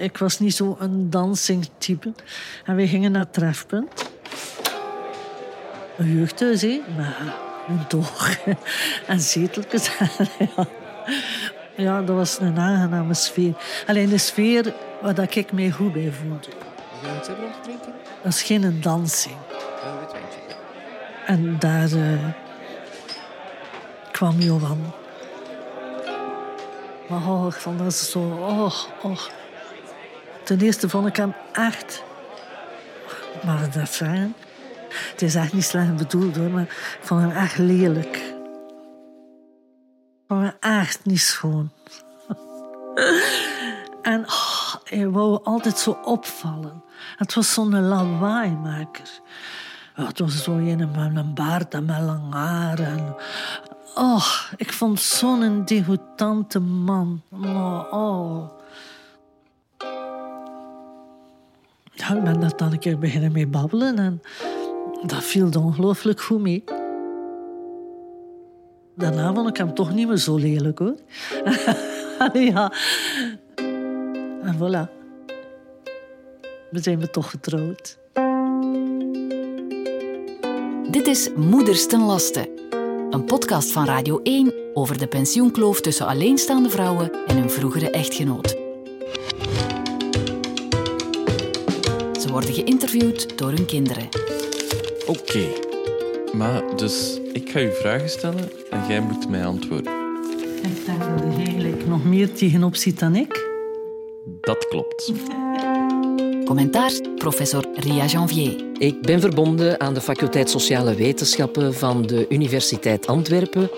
Ik was niet zo een dansingtype. En we gingen naar het trefpunt. Een jeugdhuis. Maar een toog en zeteltjes. ja. ja, dat was een aangename sfeer. Alleen een sfeer waar dat ik mij goed bij voelde. Wil je iets hebben om te drinken? Dat is geen dansing. Een wit wijntje. En daar eh, kwam Johan. Maar oh, ik vond dat zo... Oh, oh. Ten eerste vond ik hem echt... Maar dat zijn... Het is echt niet slecht bedoeld maar ik vond hem echt lelijk. Ik vond hem echt niet schoon. en oh, hij wou altijd zo opvallen. Het was zo'n lawaaimaker. Het was zo een met een baard en met lang haar. En... Oh, ik vond zo'n degoutante man. Oh. Ik ben daar dan een keer beginnen mee babbelen en dat viel ongelooflijk goed mee. Daarna vond ik hem toch niet meer zo lelijk hoor. ja. En voilà. We zijn we toch getrouwd. Dit is Moeders ten Laste, een podcast van Radio 1 over de pensioenkloof tussen alleenstaande vrouwen en hun vroegere echtgenoot. Ze worden geïnterviewd door hun kinderen. Oké. Maar dus ik ga u vragen stellen en jij moet mij antwoorden. Ik denk dat hij eigenlijk nog meer tegenop ziet dan ik. Dat klopt. Commentaar professor Ria Janvier. Ik ben verbonden aan de faculteit Sociale Wetenschappen van de Universiteit Antwerpen.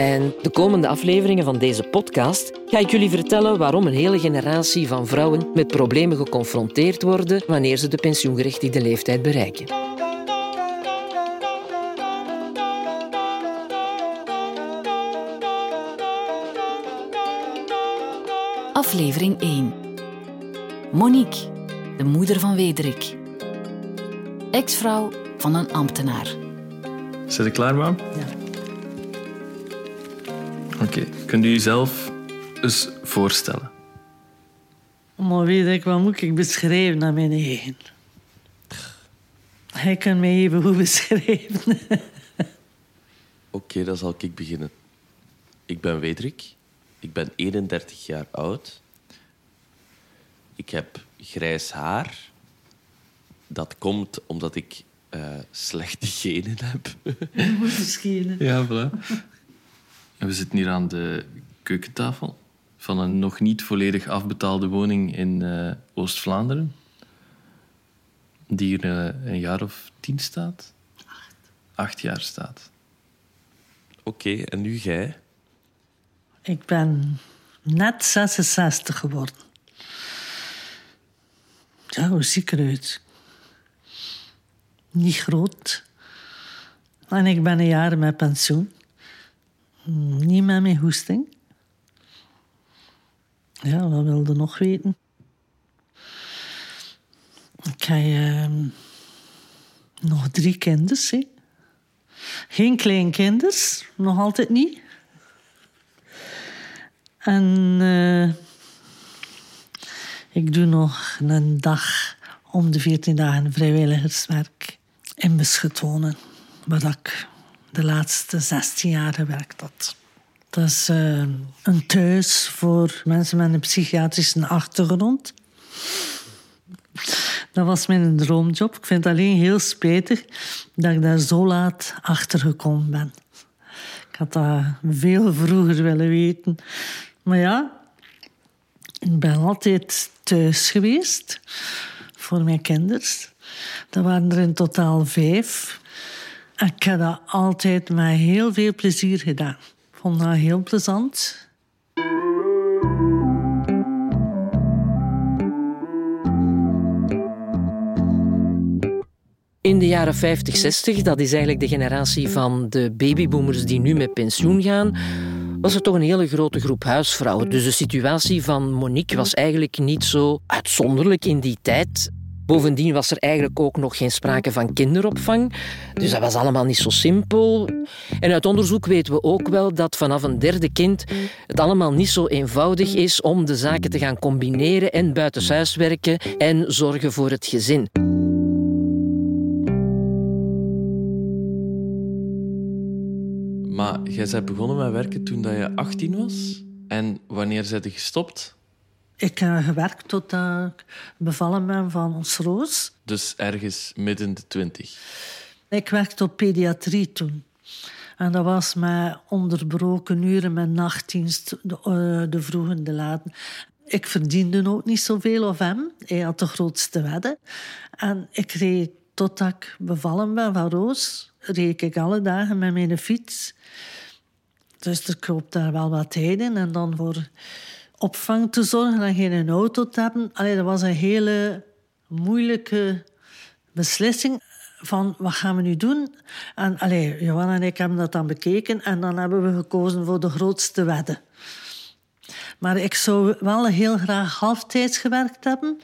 En de komende afleveringen van deze podcast ga ik jullie vertellen waarom een hele generatie van vrouwen met problemen geconfronteerd worden wanneer ze de pensioengerechtigde leeftijd bereiken. Aflevering 1. Monique, de moeder van Wederik. Ex-vrouw van een ambtenaar. Zit je klaar, mam? Ja. Oké. Kunt u jezelf eens voorstellen? Maar weet ik, wat moet ik beschrijven naar mijn eigen? Hij kan mij even goed beschrijven. Oké, dan zal ik beginnen. Ik ben Wederik. Ik ben 31 jaar oud. Ik heb grijs haar. Dat komt omdat ik eh, slechte genen heb. Misschien. Ja, voilà. En we zitten hier aan de keukentafel van een nog niet volledig afbetaalde woning in eh, Oost-Vlaanderen. Die hier eh, een jaar of tien staat. Acht. Acht jaar staat. Oké, en nu jij? Ik ben net 66 geworden. Ja, hoe zie ik eruit? Niet groot. En ik ben een jaar met pensioen. Niet met mijn hoesting. Ja, wat wilde nog weten? Ik heb ehm, nog drie kinders. Hè. Geen kleinkinders, nog altijd niet. En eh, ik doe nog een dag om de 14 dagen vrijwilligerswerk in Beschetonen, waar ik de laatste 16 jaar gewerkt had. Dat is eh, een thuis voor mensen met een psychiatrische achtergrond. Dat was mijn droomjob. Ik vind het alleen heel spijtig dat ik daar zo laat achter gekomen ben. Ik had dat veel vroeger willen weten. Maar ja, ik ben altijd thuis geweest voor mijn kinders. Dat waren er in totaal vijf. Ik heb dat altijd met heel veel plezier gedaan. Ik vond dat heel plezant. In de jaren 50, 60, dat is eigenlijk de generatie van de babyboomers die nu met pensioen gaan, was er toch een hele grote groep huisvrouwen. Dus de situatie van Monique was eigenlijk niet zo uitzonderlijk in die tijd. Bovendien was er eigenlijk ook nog geen sprake van kinderopvang. Dus dat was allemaal niet zo simpel. En uit onderzoek weten we ook wel dat vanaf een derde kind het allemaal niet zo eenvoudig is om de zaken te gaan combineren en buitenshuis werken en zorgen voor het gezin. Maar jij bent begonnen met werken toen je 18 was. En wanneer ben je gestopt? Ik heb gewerkt totdat ik bevallen ben van ons Roos. Dus ergens midden de 20. Ik werkte op pediatrie toen. En dat was met onderbroken uren, met nachtdienst, de, uh, de vroege en de late. Ik verdiende ook niet zoveel of hem. Hij had de grootste wedden. En ik reed totdat ik bevallen ben van Roos, reed ik alle dagen met mijn fiets. Dus er kroop daar wel wat tijd in. En dan voor opvang te zorgen en geen auto te hebben. Allee, dat was een hele moeilijke beslissing van wat gaan we nu doen? En allee, Johan en ik hebben dat dan bekeken en dan hebben we gekozen voor de grootste wedden. Maar ik zou wel heel graag halftijds gewerkt hebben,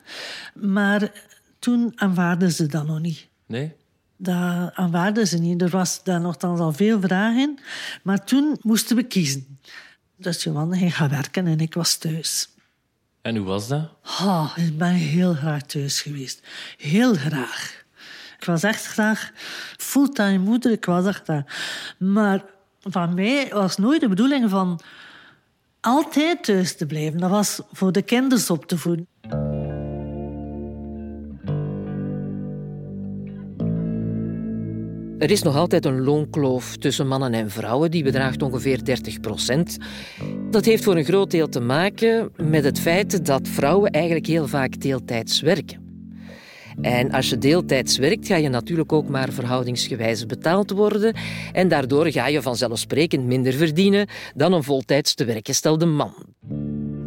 maar toen aanvaarden ze dat nog niet. Nee? Dat aanvaarden ze niet. Er was daar nogthans al veel vragen in. Maar toen moesten we kiezen. Dus Johan ging gaan werken en ik was thuis. En hoe was dat? Oh, ik ben heel graag thuis geweest. Heel graag. Ik was echt graag fulltime moeder. Ik was echt graag. Maar van mij was nooit de bedoeling van altijd thuis te blijven. Dat was voor de kinderen op te voeden. Er is nog altijd een loonkloof tussen mannen en vrouwen, die bedraagt ongeveer 30 procent. Dat heeft voor een groot deel te maken met het feit dat vrouwen eigenlijk heel vaak deeltijds werken. En als je deeltijds werkt, ga je natuurlijk ook maar verhoudingsgewijs betaald worden. En daardoor ga je vanzelfsprekend minder verdienen dan een voltijds te werk gestelde man.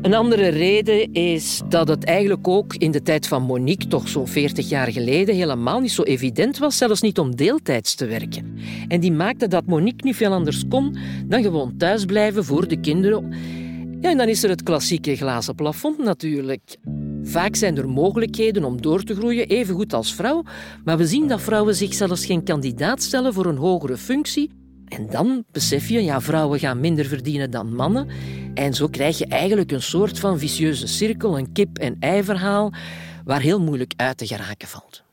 Een andere reden is dat het eigenlijk ook in de tijd van Monique, toch zo'n 40 jaar geleden, helemaal niet zo evident was, zelfs niet om deeltijds te werken. En die maakte dat Monique niet veel anders kon dan gewoon thuisblijven voor de kinderen. Ja, en dan is er het klassieke glazen plafond natuurlijk. Vaak zijn er mogelijkheden om door te groeien, even goed als vrouw, maar we zien dat vrouwen zich zelfs geen kandidaat stellen voor een hogere functie. En dan besef je, ja, vrouwen gaan minder verdienen dan mannen. En zo krijg je eigenlijk een soort van vicieuze cirkel, een kip-en-ei-verhaal, waar heel moeilijk uit te geraken valt.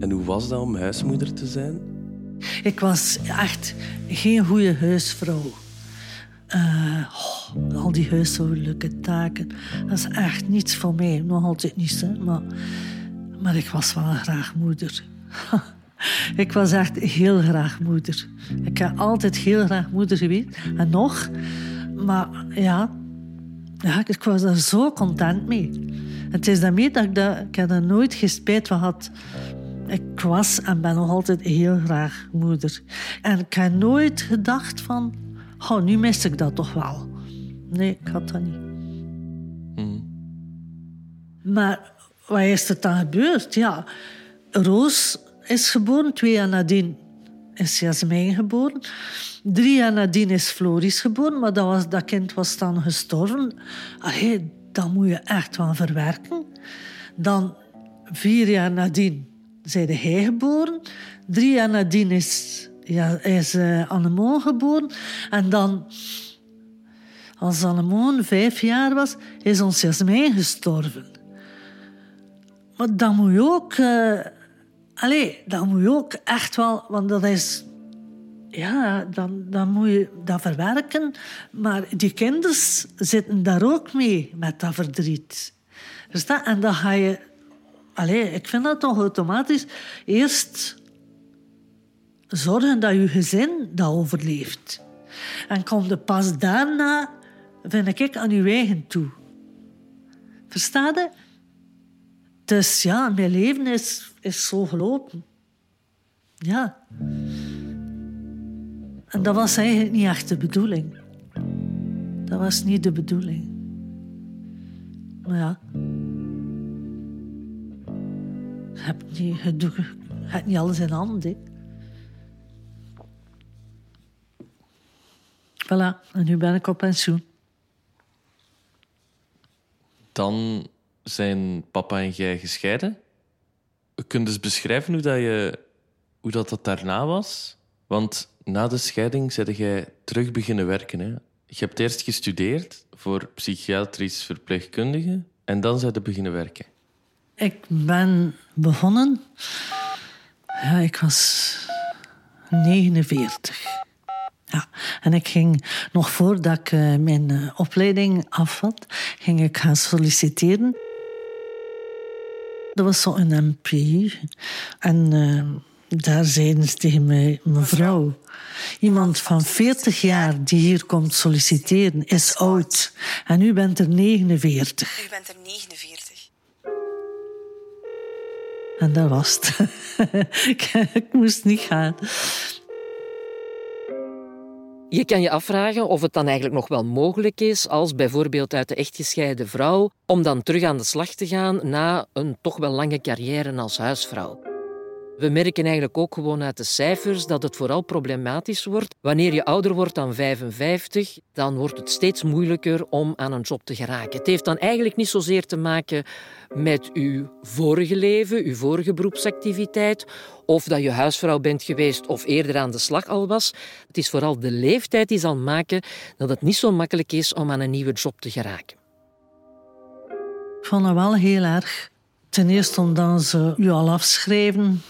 En hoe was dat om huismoeder te zijn? Ik was echt geen goede huisvrouw. Uh, oh, al die huishoudelijke taken, dat is echt niets voor mij. Nog altijd niet, hè? Maar, maar ik was wel graag moeder. ik was echt heel graag moeder. Ik heb altijd heel graag moeder geweest. En nog. Maar ja, ja ik was er zo content mee. Het is daarmee dat ik, dat, ik heb er nooit gespijt van had. Ik was en ben nog altijd heel graag moeder. En ik heb nooit gedacht van... Oh, nu mis ik dat toch wel. Nee, ik had dat niet. Mm. Maar wat is er dan gebeurd? Ja, Roos is geboren. Twee jaar nadien is Jasmijn geboren. Drie jaar nadien is Floris geboren. Maar dat, was, dat kind was dan gestorven. Allee, dat moet je echt wel verwerken. Dan vier jaar nadien zijn hij geboren. Drie jaar nadien is, ja, is uh, Annemoon geboren. En dan, als Annemoon vijf jaar was, is ons Jasmijn gestorven. Maar dan moet je ook... Uh, allee, dan moet je ook echt wel... Want dat is... Ja, dan, dan moet je dat verwerken. Maar die kinderen zitten daar ook mee met dat verdriet. Dus en dan ga je Allee, ik vind dat toch automatisch. Eerst zorgen dat je gezin dat overleeft. En kom er pas daarna, vind ik, aan je eigen toe. Versta je? Dus ja, mijn leven is, is zo gelopen. Ja. En dat was eigenlijk niet echt de bedoeling. Dat was niet de bedoeling. Maar ja hebt niet, je doet, niet alles in handen. Voilà, en nu ben ik op pensioen. Dan zijn papa en jij gescheiden. Kun je eens beschrijven hoe dat, je, hoe dat, dat daarna was? Want na de scheiding ben jij terug beginnen werken. Hè? Je hebt eerst gestudeerd voor psychiatrisch verpleegkundige en dan zijn je beginnen werken. Ik ben begonnen. Ja, ik was 49. Ja, en ik ging nog voordat ik eh, mijn eh, opleiding af had, ging ik gaan solliciteren. Dat was zo'n MPU. En eh, daar zeiden ze tegen mij, mevrouw, iemand van 40 jaar die hier komt solliciteren is oud. En u bent er 49. U bent er 49. En dat was het. ik moest niet gaan. Je kan je afvragen of het dan eigenlijk nog wel mogelijk is als bijvoorbeeld uit de echtgescheiden vrouw om dan terug aan de slag te gaan na een toch wel lange carrière als huisvrouw. We merken eigenlijk ook gewoon uit de cijfers dat het vooral problematisch wordt. Wanneer je ouder wordt dan 55, dan wordt het steeds moeilijker om aan een job te geraken. Het heeft dan eigenlijk niet zozeer te maken met uw vorige leven, uw vorige beroepsactiviteit, of dat je huisvrouw bent geweest of eerder aan de slag al was. Het is vooral de leeftijd die zal maken dat het niet zo makkelijk is om aan een nieuwe job te geraken. Ik vond het wel heel erg. Ten eerste omdat ze u al afschrijven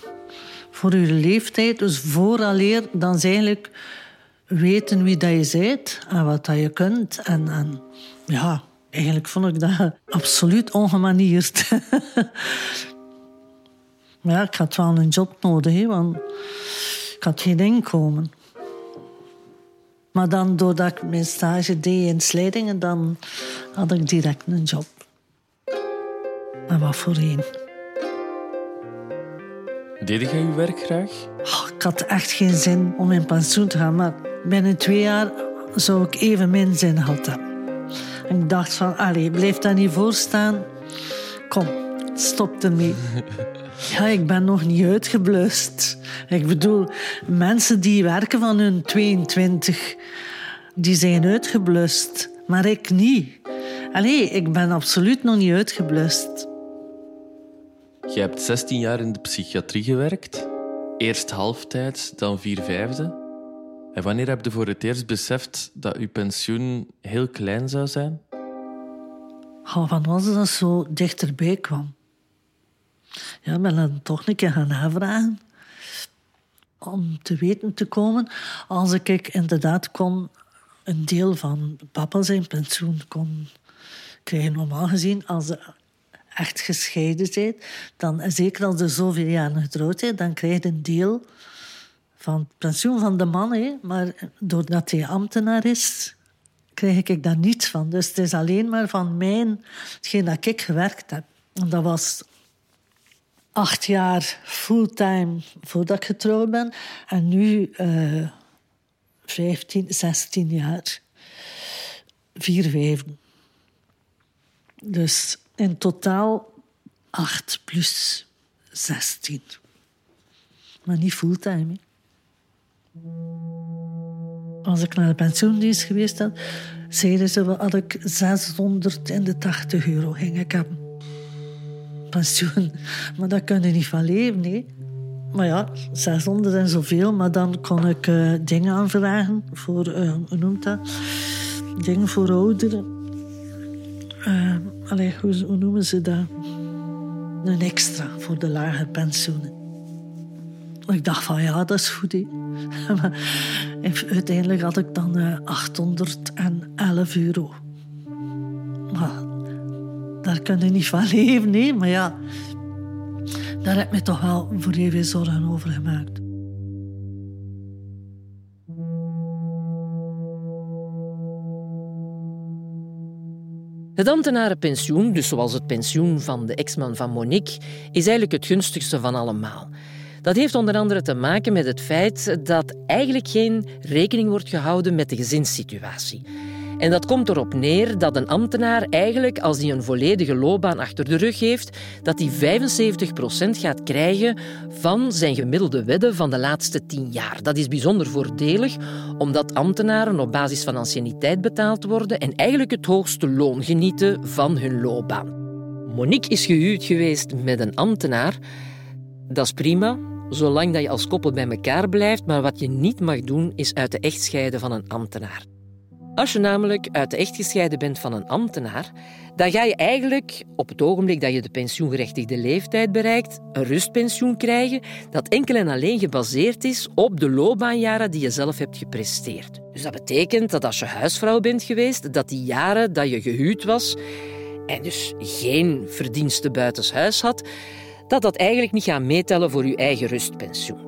voor uw leeftijd. Dus vooraleer dan eigenlijk weten wie dat je bent en wat dat je kunt. En, en ja, eigenlijk vond ik dat absoluut ongemanierd. maar ja, ik had wel een job nodig, want ik had geen inkomen. Maar dan, doordat ik mijn stage deed in Slijdingen, dan had ik direct een job. Maar wat voor een. Deed jij je werk graag? Oh, ik had echt geen zin om in pensioen te gaan, maar binnen twee jaar zou ik even min zin hebben. En ik dacht van, allee, blijf daar niet voor staan. Kom, stop ermee. Ja, ik ben nog niet uitgeblust. Ik bedoel, mensen die werken van hun 22, die zijn uitgeblust. Maar ik niet. Allee, ik ben absoluut nog niet uitgeblust. Je hebt 16 jaar in de psychiatrie gewerkt. Eerst halftijds, dan vier vijfde. En wanneer heb je voor het eerst beseft dat je pensioen heel klein zou zijn? Oh, van was dat zo dichterbij kwam. Ja, ben dan toch een keer gaan navragen. Om te weten te komen als ik inderdaad kon een deel van papa zijn pensioen kon krijgen. Normaal gezien, als ze echt gescheiden bent, dan, zeker als je zoveel jaren getrouwd bent, dan krijg je een deel van het pensioen van de man. Hè. Maar doordat hij ambtenaar is, krijg ik daar niets van. Dus het is alleen maar van mijn, hetgeen dat ik gewerkt heb. En dat was acht jaar fulltime voordat ik getrouwd ben. En nu uh, 15, 16 jaar. Vier vijven. Dus in totaal 8 plus 16. Maar niet fulltime. Als ik naar de pensioendienst geweest had, zeiden ze dat ik 680 euro ging ik hebben. Pensioen. Maar daar kun je niet van leven, nee. Maar ja, 600 en zoveel. Maar dan kon ik uh, dingen aanvragen voor, uh, hoe noemt dat? Dingen voor ouderen. Uh, hoe, noemen ze dat? Een extra voor de lage pensioenen. Ik dacht van ja, dat is goed. uiteindelijk had ik dan uh, 811 euro. Maar daar kun je niet van leven, nee. Maar ja, daar heb ik me toch wel voor even zorgen over gemaakt. Het ambtenarenpensioen, dus zoals het pensioen van de ex-man van Monique, is eigenlijk het gunstigste van allemaal. Dat heeft onder andere te maken met het feit dat eigenlijk geen rekening wordt gehouden met de gezinssituatie. En dat komt erop neer dat een ambtenaar eigenlijk, als hij een volledige loopbaan achter de rug heeft, dat hij 75% gaat krijgen van zijn gemiddelde wedden van de laatste 10 jaar. Dat is bijzonder voordelig, omdat ambtenaren op basis van anciëniteit betaald worden en eigenlijk het hoogste loon genieten van hun loopbaan. Monique is gehuwd geweest met een ambtenaar. Dat is prima, zolang dat je als koppel bij elkaar blijft, maar wat je niet mag doen, is uit de echt scheiden van een ambtenaar. Als je namelijk uit de echt gescheiden bent van een ambtenaar, dan ga je eigenlijk op het ogenblik dat je de pensioengerechtigde leeftijd bereikt, een rustpensioen krijgen dat enkel en alleen gebaseerd is op de loopbaanjaren die je zelf hebt gepresteerd. Dus dat betekent dat als je huisvrouw bent geweest, dat die jaren dat je gehuwd was en dus geen verdiensten buitenshuis had, dat dat eigenlijk niet gaat meetellen voor je eigen rustpensioen.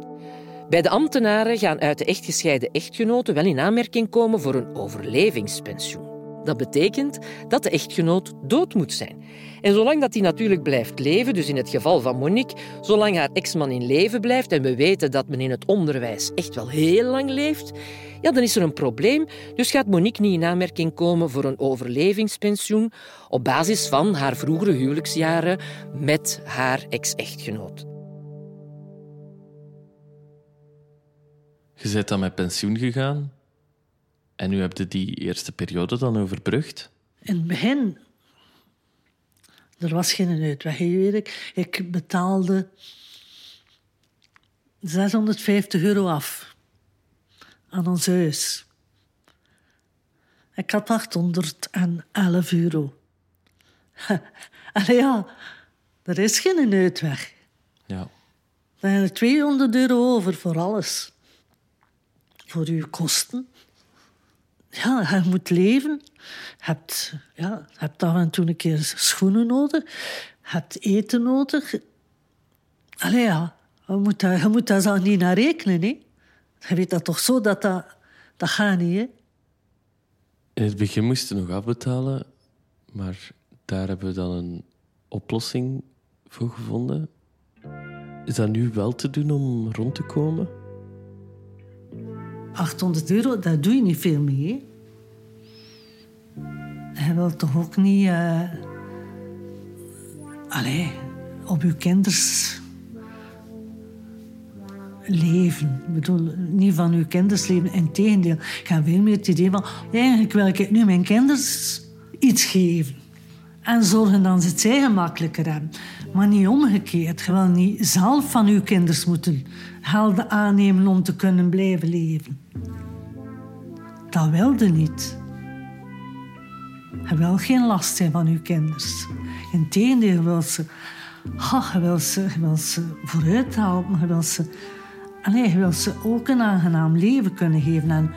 Bij de ambtenaren gaan uit de echtgescheiden echtgenoten wel in aanmerking komen voor een overlevingspensioen. Dat betekent dat de echtgenoot dood moet zijn. En zolang dat die natuurlijk blijft leven, dus in het geval van Monique, zolang haar ex-man in leven blijft en we weten dat men in het onderwijs echt wel heel lang leeft, ja, dan is er een probleem. Dus gaat Monique niet in aanmerking komen voor een overlevingspensioen op basis van haar vroegere huwelijksjaren met haar ex-echtgenoot. Je bent dan met pensioen gegaan en nu heb je die eerste periode dan overbrugd. In het begin, er was geen uitweg. Weet ik. ik betaalde 650 euro af aan ons huis. Ik had 811 euro. Allee ja, er is geen uitweg. Ja. Dan heb je 200 euro over voor alles. Voor je kosten. Ja, je moet leven. Je hebt, ja, hebt af en toe een keer schoenen nodig. Je hebt eten nodig. Allee ja, je moet, daar, moet daar zo niet naar rekenen. Hè? Je weet dat toch zo, dat dat, dat gaat niet. Hè? In het begin moesten we nog afbetalen, maar daar hebben we dan een oplossing voor gevonden. Is dat nu wel te doen om rond te komen? 800 euro, daar doe je niet veel mee. Hè? Je wilt toch ook niet... Uh... Allee, op je kinders leven. Ik bedoel, niet van uw kinders leven. Integendeel, ik heb veel meer het idee van... Eigenlijk wil ik nu mijn kinders iets geven. En zorgen dat ze het zij gemakkelijker hebben. Maar niet omgekeerd. Je wil niet zelf van uw kinders moeten helden aannemen om te kunnen blijven leven. Dat wilde niet. Je wil geen last zijn van uw kinders. Integendeel, wil ze, oh, je wil ze, wil ze vooruit helpen. Je wil ze, je wil ze ook een aangenaam leven kunnen geven. En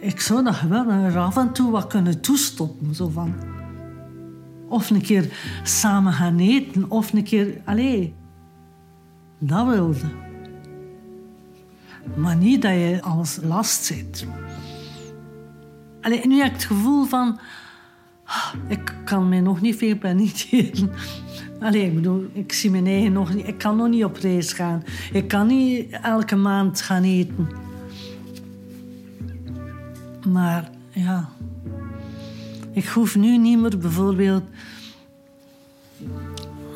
ik zou dat wel er af en toe wat kunnen toestoppen. Zo van, of een keer samen gaan eten. Of een keer... Allee, dat wilde. Maar niet dat je alles last zit. Allee, nu heb ik het gevoel van... ah, Ik kan mij nog niet veel permitteren. Allee, ik bedoel, ik zie mijn eigen nog niet... Ik kan nog niet op reis gaan. Ik kan niet elke maand gaan eten. Maar ja... Ik hoef nu niet meer bijvoorbeeld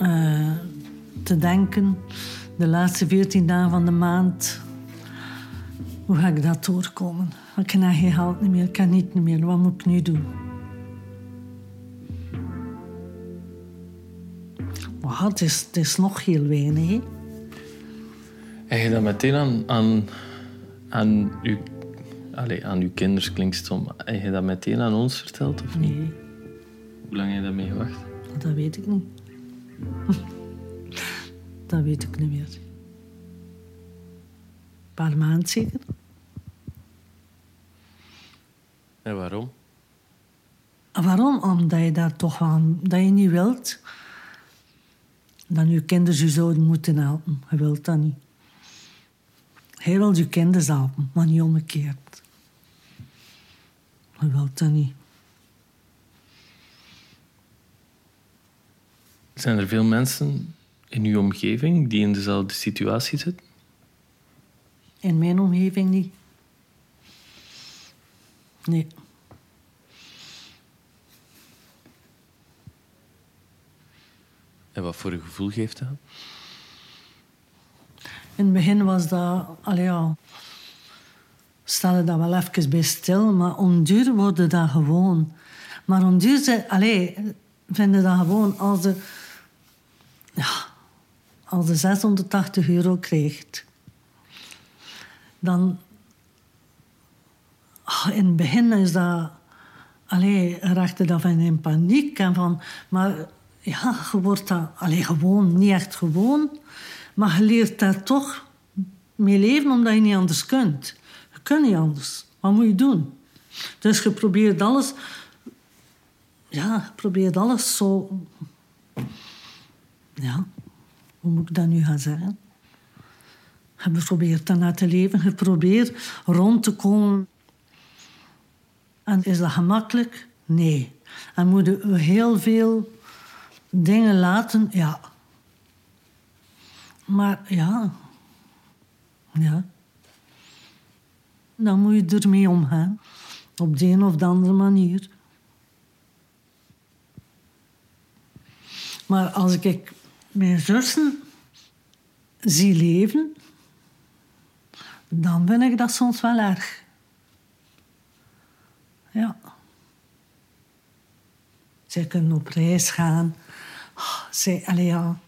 uh, te denken, de laatste veertien dagen van de maand, hoe ga ik dat doorkomen? Ik heb geen geld niet meer, ik kan niet meer, wat moet ik nu doen? Wow, het, is, het is nog heel weinig. Hè? En je dat meteen aan, aan, aan uw Allee, aan uw kinders klinkt stom. Heb je dat meteen aan ons verteld of niet? Nee, Hoe lang heb je daarmee gewacht? dat weet ik niet. dat weet ik niet meer. Een paar maanden zeker. En waarom? Waarom? Omdat je daar toch aan... Dat je niet wilt dat je kinderen je zouden moeten helpen. Je wilt dat niet. Hij wil je kinderen helpen, maar niet omgekeerd. Je wilt dat niet. Zijn er veel mensen in uw omgeving die in dezelfde situatie zitten? In mijn omgeving niet. Nee. En wat voor een gevoel geeft dat? In het begin was dat... Allee, ja, stelde dat wel even bij stil, maar onduur worden dat gewoon. Maar onduur ze, Allee, vinden dat gewoon als de... Ja, als de 680 euro krijgt... Dan in het begin is dat, allee, raakte dat van in paniek en van, maar ja, je wordt dat, gewoon, niet echt gewoon, maar je leert daar toch mee leven omdat je niet anders kunt. Je kunt niet anders. Wat moet je doen? Dus je probeert alles ja, je probeert alles zo. Ja, hoe moet ik dat nu gaan zeggen? Je probeert daarna te leven, je probeert rond te komen. En is dat gemakkelijk? Nee. En moeten we heel veel dingen laten? Ja. Maar ja. Ja. Dan moet je ermee omgaan. Op de een of de andere manier. Maar als ik mijn zussen zie leven, dan vind ik dat soms wel erg. Ja. Zij kunnen op reis gaan. Oh, zij, allee, ja.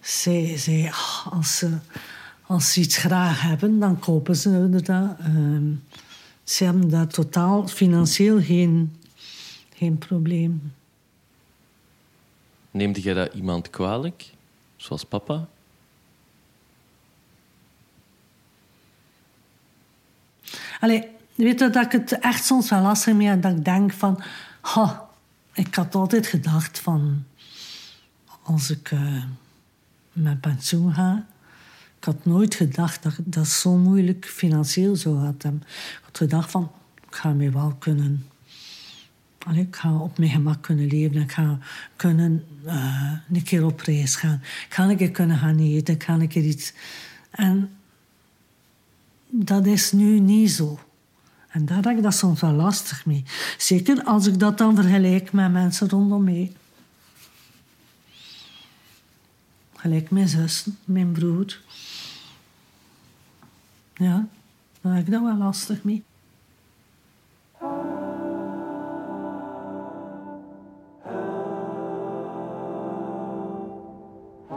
Zij, zij, oh, als, ze, als ze iets graag hebben, dan kopen ze dat. Uh, ze hebben daar totaal financieel geen, geen probleem. Neemde jij dat iemand kwalijk, zoals papa? Allee, weet je dat ik het echt soms wel lastig mee heb, dat ik denk van... Ik had altijd gedacht van... Als ik uh, met pensioen ga... Ik had nooit gedacht dat dat zo moeilijk financieel zou hebben. Ik had gedacht van... Ik ga me wel kunnen ik ga op mijn gemak kunnen leven. Ik ga kunnen uh, een keer op reis gaan. Ik ga een keer kunnen gaan eten. Ik ga iets... En dat is nu niet zo. En daar heb ik dat soms wel lastig mee. Zeker als ik dat dan vergelijk met mensen rondom mij. Gelijk mijn zus, mijn broer. Ja, daar heb ik dat wel lastig mee.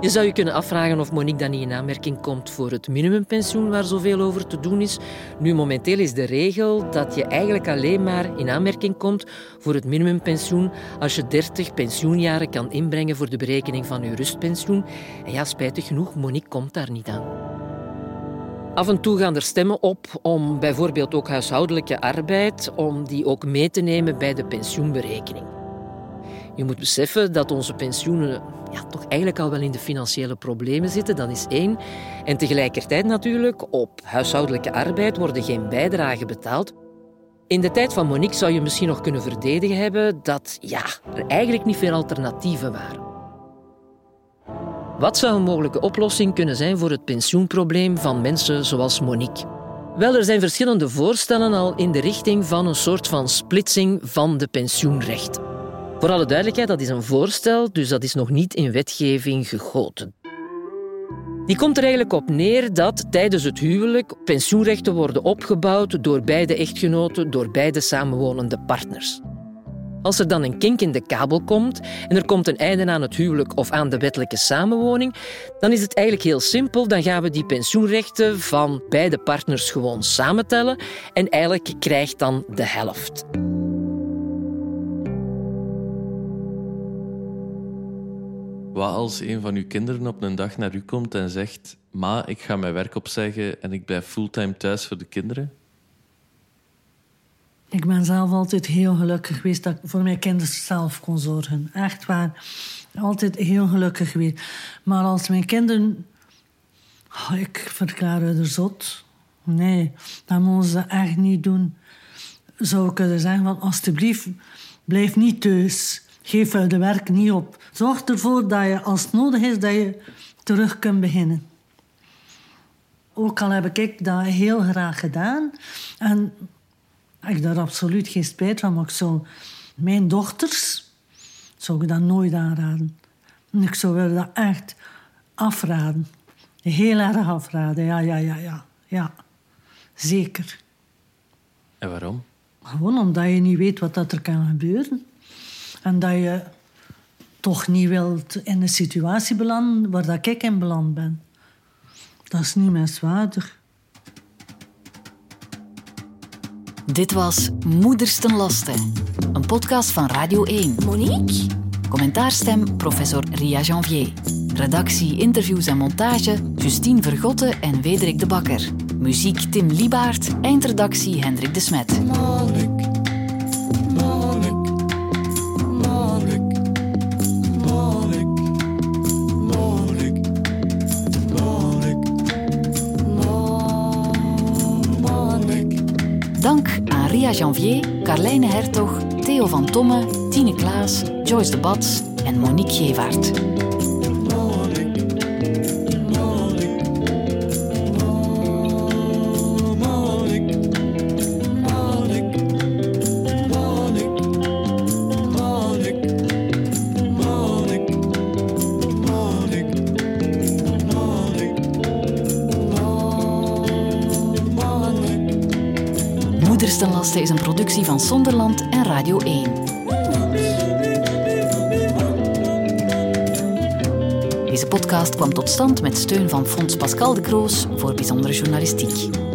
Je zou je kunnen afvragen of Monique dan niet in aanmerking komt voor het minimumpensioen waar zoveel over te doen is. Nu, momenteel is de regel dat je eigenlijk alleen maar in aanmerking komt voor het minimumpensioen als je 30 pensioenjaren kan inbrengen voor de berekening van je rustpensioen. En ja, spijtig genoeg, Monique komt daar niet aan. Af en toe gaan er stemmen op om bijvoorbeeld ook huishoudelijke arbeid, om die ook mee te nemen bij de pensioenberekening. Je moet beseffen dat onze pensioenen ja, toch eigenlijk al wel in de financiële problemen zitten, dat is één. En tegelijkertijd natuurlijk, op huishoudelijke arbeid worden geen bijdragen betaald. In de tijd van Monique zou je misschien nog kunnen verdedigen hebben dat ja, er eigenlijk niet veel alternatieven waren. Wat zou een mogelijke oplossing kunnen zijn voor het pensioenprobleem van mensen zoals Monique? Wel, er zijn verschillende voorstellen al in de richting van een soort van splitsing van de pensioenrechten. Voor alle duidelijkheid, dat is een voorstel, dus dat is nog niet in wetgeving gegoten. Die komt er eigenlijk op neer dat tijdens het huwelijk pensioenrechten worden opgebouwd door beide echtgenoten, door beide samenwonende partners. Als er dan een kink in de kabel komt en er komt een einde aan het huwelijk of aan de wettelijke samenwoning, dan is het eigenlijk heel simpel. Dan gaan we die pensioenrechten van beide partners gewoon samentellen en eigenlijk krijgt dan de helft. Wat als een van uw kinderen op een dag naar u komt en zegt: Ma, ik ga mijn werk opzeggen en ik blijf fulltime thuis voor de kinderen? Ik ben zelf altijd heel gelukkig geweest dat ik voor mijn kinderen zelf kon zorgen. Echt waar. Altijd heel gelukkig geweest. Maar als mijn kinderen. Oh, ik verklaar er zot. Nee, dat moeten ze echt niet doen. Zou ik kunnen zeggen: van, alsjeblieft, blijf niet thuis. Geef de werk niet op. Zorg ervoor dat je, als het nodig is, dat je terug kunt beginnen. Ook al heb ik dat heel graag gedaan. En ik daar absoluut geen spijt van. Maar ik zou mijn dochters zou ik dat nooit aanraden. En ik zou dat echt afraden. Heel erg afraden, ja, ja, ja, ja. ja. Zeker. En waarom? Gewoon omdat je niet weet wat dat er kan gebeuren. En dat je toch niet wilt in een situatie belanden waar dat ik in beland ben. Dat is niet menswaardig. Dit was Moeders ten Laste, een podcast van Radio 1. Monique? Commentaarstem professor Ria Janvier. Redactie, interviews en montage Justine Vergotte en Wederik de Bakker. Muziek Tim Liebaert, eindredactie Hendrik de Smet. Ria Janvier, Carlijne Hertog, Theo van Tomme, Tine Klaas, Joyce de Bats en Monique Gevaert. Is een productie van Sonderland en Radio 1. Deze podcast kwam tot stand met steun van Fonds Pascal de Kroos voor bijzondere journalistiek.